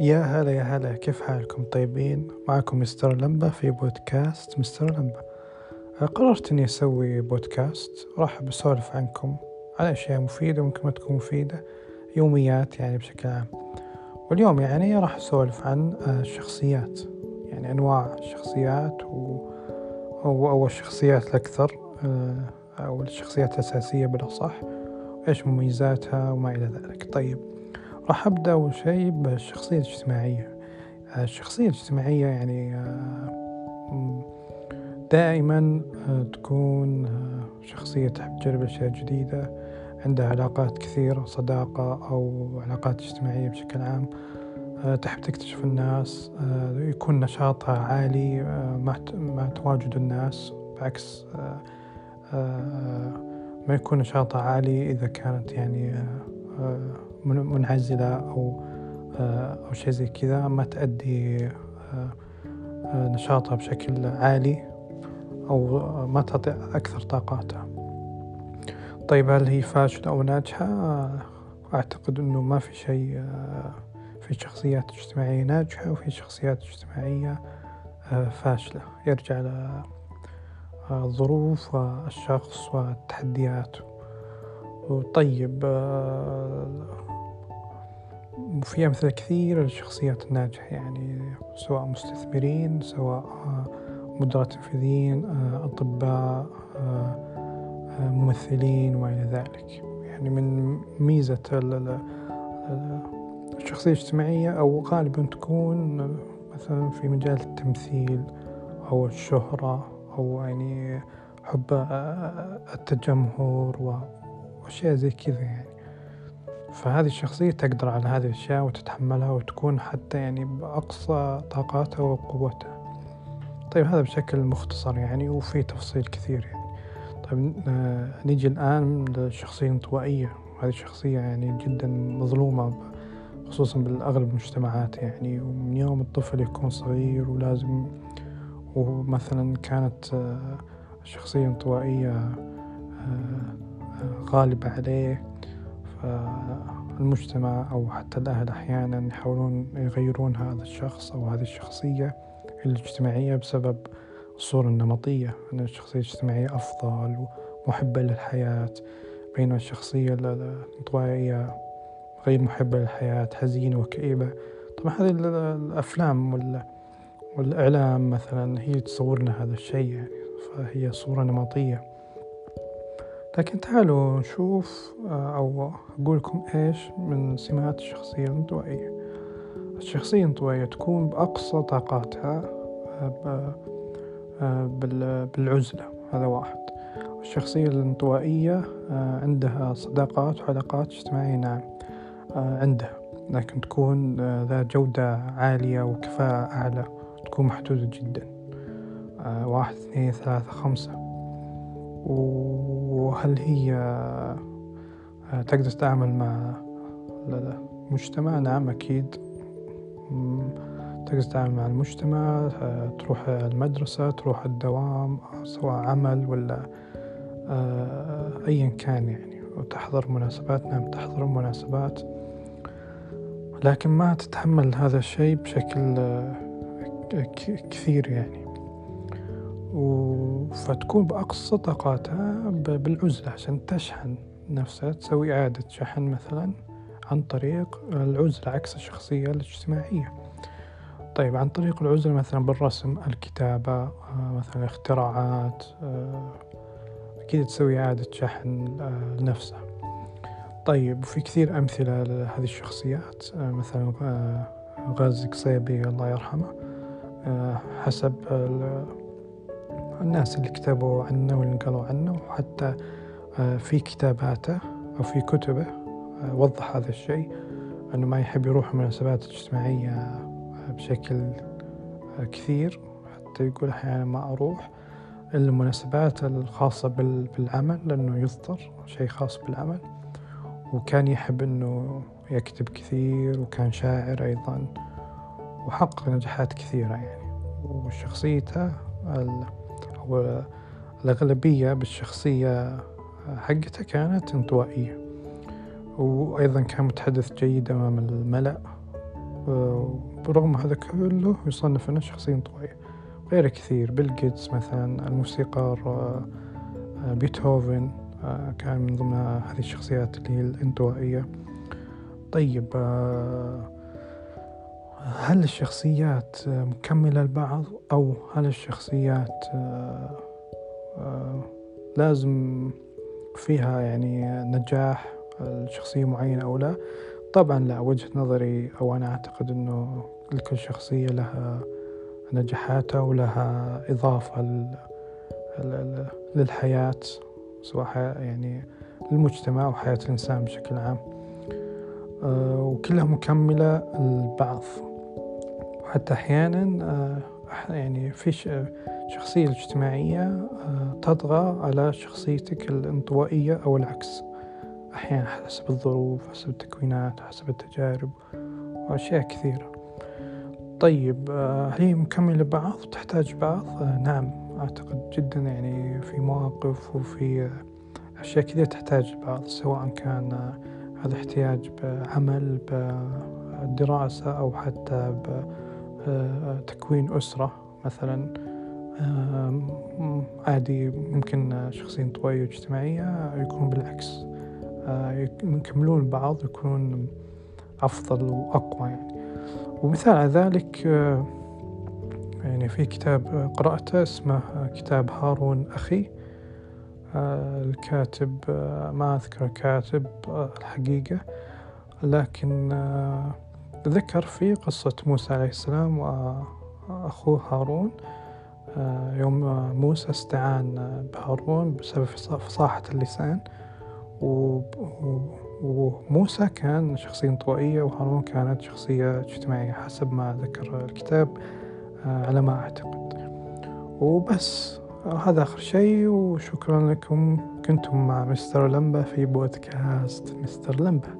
يا هلا يا هلا كيف حالكم؟ طيبين. معكم مستر لمبة في بودكاست مستر لمبة. قررت إني أسوي بودكاست. راح بسولف عنكم عن أشياء مفيدة ممكن ما تكون مفيدة يوميات يعني بشكل عام. واليوم يعني راح أسولف عن الشخصيات يعني أنواع الشخصيات و أو, الشخصيات الأكثر أو الشخصيات الأساسية بالأصح وإيش مميزاتها وما إلى ذلك. طيب. راح أبدأ أول شيء بالشخصية الاجتماعية. الشخصية الاجتماعية يعني دائما تكون شخصية تحب تجرب أشياء جديدة عندها علاقات كثيرة صداقة أو علاقات اجتماعية بشكل عام تحب تكتشف الناس يكون نشاطها عالي مع تواجد الناس بعكس ما يكون نشاطها عالي إذا كانت يعني منعزلة أو أو شيء زي كذا ما تأدي نشاطها بشكل عالي أو ما تعطي أكثر طاقاتها. طيب هل هي فاشلة أو ناجحة؟ أعتقد أنه ما في شيء في شخصيات اجتماعية ناجحة وفي شخصيات اجتماعية فاشلة. يرجع لظروف الشخص والتحديات. وطيب وفي أمثلة كثيرة للشخصيات الناجحة يعني سواء مستثمرين سواء مدراء تنفيذيين أطباء ممثلين وما إلى ذلك. يعني من ميزة الشخصية الاجتماعية أو غالبا تكون مثلا في مجال التمثيل أو الشهرة أو يعني حب التجمهر وأشياء زي كذا يعني. فهذه الشخصية تقدر على هذه الأشياء وتتحملها وتكون حتى يعني بأقصى طاقاتها وقوتها. طيب هذا بشكل مختصر يعني وفي تفصيل كثير يعني. طيب آه نيجي الآن للشخصية الانطوائية هذه الشخصية يعني جدا مظلومة خصوصا بالأغلب المجتمعات يعني. ومن يوم الطفل يكون صغير ولازم ومثلا كانت آه الشخصية غالبة عليه فالمجتمع أو حتى الأهل أحيانا يحاولون يغيرون هذا الشخص أو هذه الشخصية الاجتماعية بسبب الصورة النمطية أن الشخصية الاجتماعية أفضل ومحبة للحياة بينما الشخصية الانطوائية غير محبة للحياة حزينة وكئيبة. طبعا هذه الأفلام والإعلام مثلا هي تصور لنا هذا الشيء يعني فهي صورة نمطية. لكن تعالوا نشوف أو أقول لكم إيش من سمات الشخصية الانطوائية الشخصية الانطوائية تكون بأقصى طاقاتها بالعزلة. هذا واحد. الشخصية الانطوائية عندها صداقات وعلاقات اجتماعية نعم عندها. لكن تكون ذات جودة عالية وكفاءة أعلى تكون محدودة جدا. واحد اثنين ثلاثة خمسة. وهل هي تقدر تتعامل مع المجتمع؟ نعم أكيد. تقدر تتعامل مع المجتمع تروح المدرسة تروح الدوام سواء عمل ولا أيا كان يعني. وتحضر مناسبات نعم تحضر مناسبات. لكن ما تتحمل هذا الشيء بشكل كثير يعني. فتكون بأقصى طاقاتها بالعزلة عشان تشحن نفسها تسوي إعادة شحن مثلا عن طريق العزلة عكس الشخصية الاجتماعية. طيب عن طريق العزلة مثلا بالرسم الكتابة مثلا الاختراعات أكيد تسوي إعادة شحن لنفسها. طيب وفي كثير أمثلة لهذه الشخصيات مثلا غازي قصيبي الله يرحمه حسب الناس اللي كتبوا عنه واللي قالوا عنه وحتى في كتاباته أو في كتبه وضح هذا الشيء أنه ما يحب يروح مناسبات اجتماعية بشكل كثير حتى يقول أحيانا ما أروح المناسبات الخاصة بالعمل لأنه يضطر شيء خاص بالعمل. وكان يحب أنه يكتب كثير وكان شاعر أيضا وحقق نجاحات كثيرة يعني. وشخصيته والأغلبية بالشخصية حقته كانت انطوائية. وأيضا كان متحدث جيد أمام الملأ برغم هذا كله يصنف أنه شخصية انطوائية. غير كثير بيل جيتس مثلا الموسيقار بيتهوفن كان من ضمن هذه الشخصيات اللي هي الانطوائية. طيب هل الشخصيات مكملة لبعض أو هل الشخصيات لازم فيها يعني نجاح الشخصية معينة أو لا؟ طبعا لا وجهة نظري أو أنا أعتقد أنه لكل شخصية لها نجاحاتها ولها إضافة للحياة سواء يعني للمجتمع وحياة الإنسان بشكل عام. آه، وكلها مكملة لبعض. وحتى أحيانا آه، يعني في شخصية الاجتماعية آه، تطغى على شخصيتك الانطوائية أو العكس. أحيانا حسب الظروف حسب التكوينات حسب التجارب وأشياء كثيرة. طيب آه، هل هي مكملة بعض تحتاج بعض؟ نعم أعتقد جدا يعني في مواقف وفي أشياء كثيرة تحتاج بعض سواء كان هذا احتياج بعمل بدراسة أو حتى بتكوين أسرة مثلا عادي ممكن شخصية انطوائية واجتماعية يكونوا بالعكس آه، يكملون بعض يكونون أفضل وأقوى يعني. ومثال على ذلك آه، يعني في كتاب قرأته اسمه كتاب هارون أخي آه، الكاتب ما أذكر الكاتب الحقيقة لكن ذكر في قصة موسى عليه السلام وأخوه هارون. آه، يوم موسى استعان بهارون بسبب فصاحة اللسان. وموسى كان شخصية انطوائية وهارون كانت شخصية اجتماعية حسب ما ذكر الكتاب آه، على ما أعتقد. وبس هذا آخر شيء. وشكرا لكم. كنتم مع مستر لمبة في بودكاست مستر لمبة.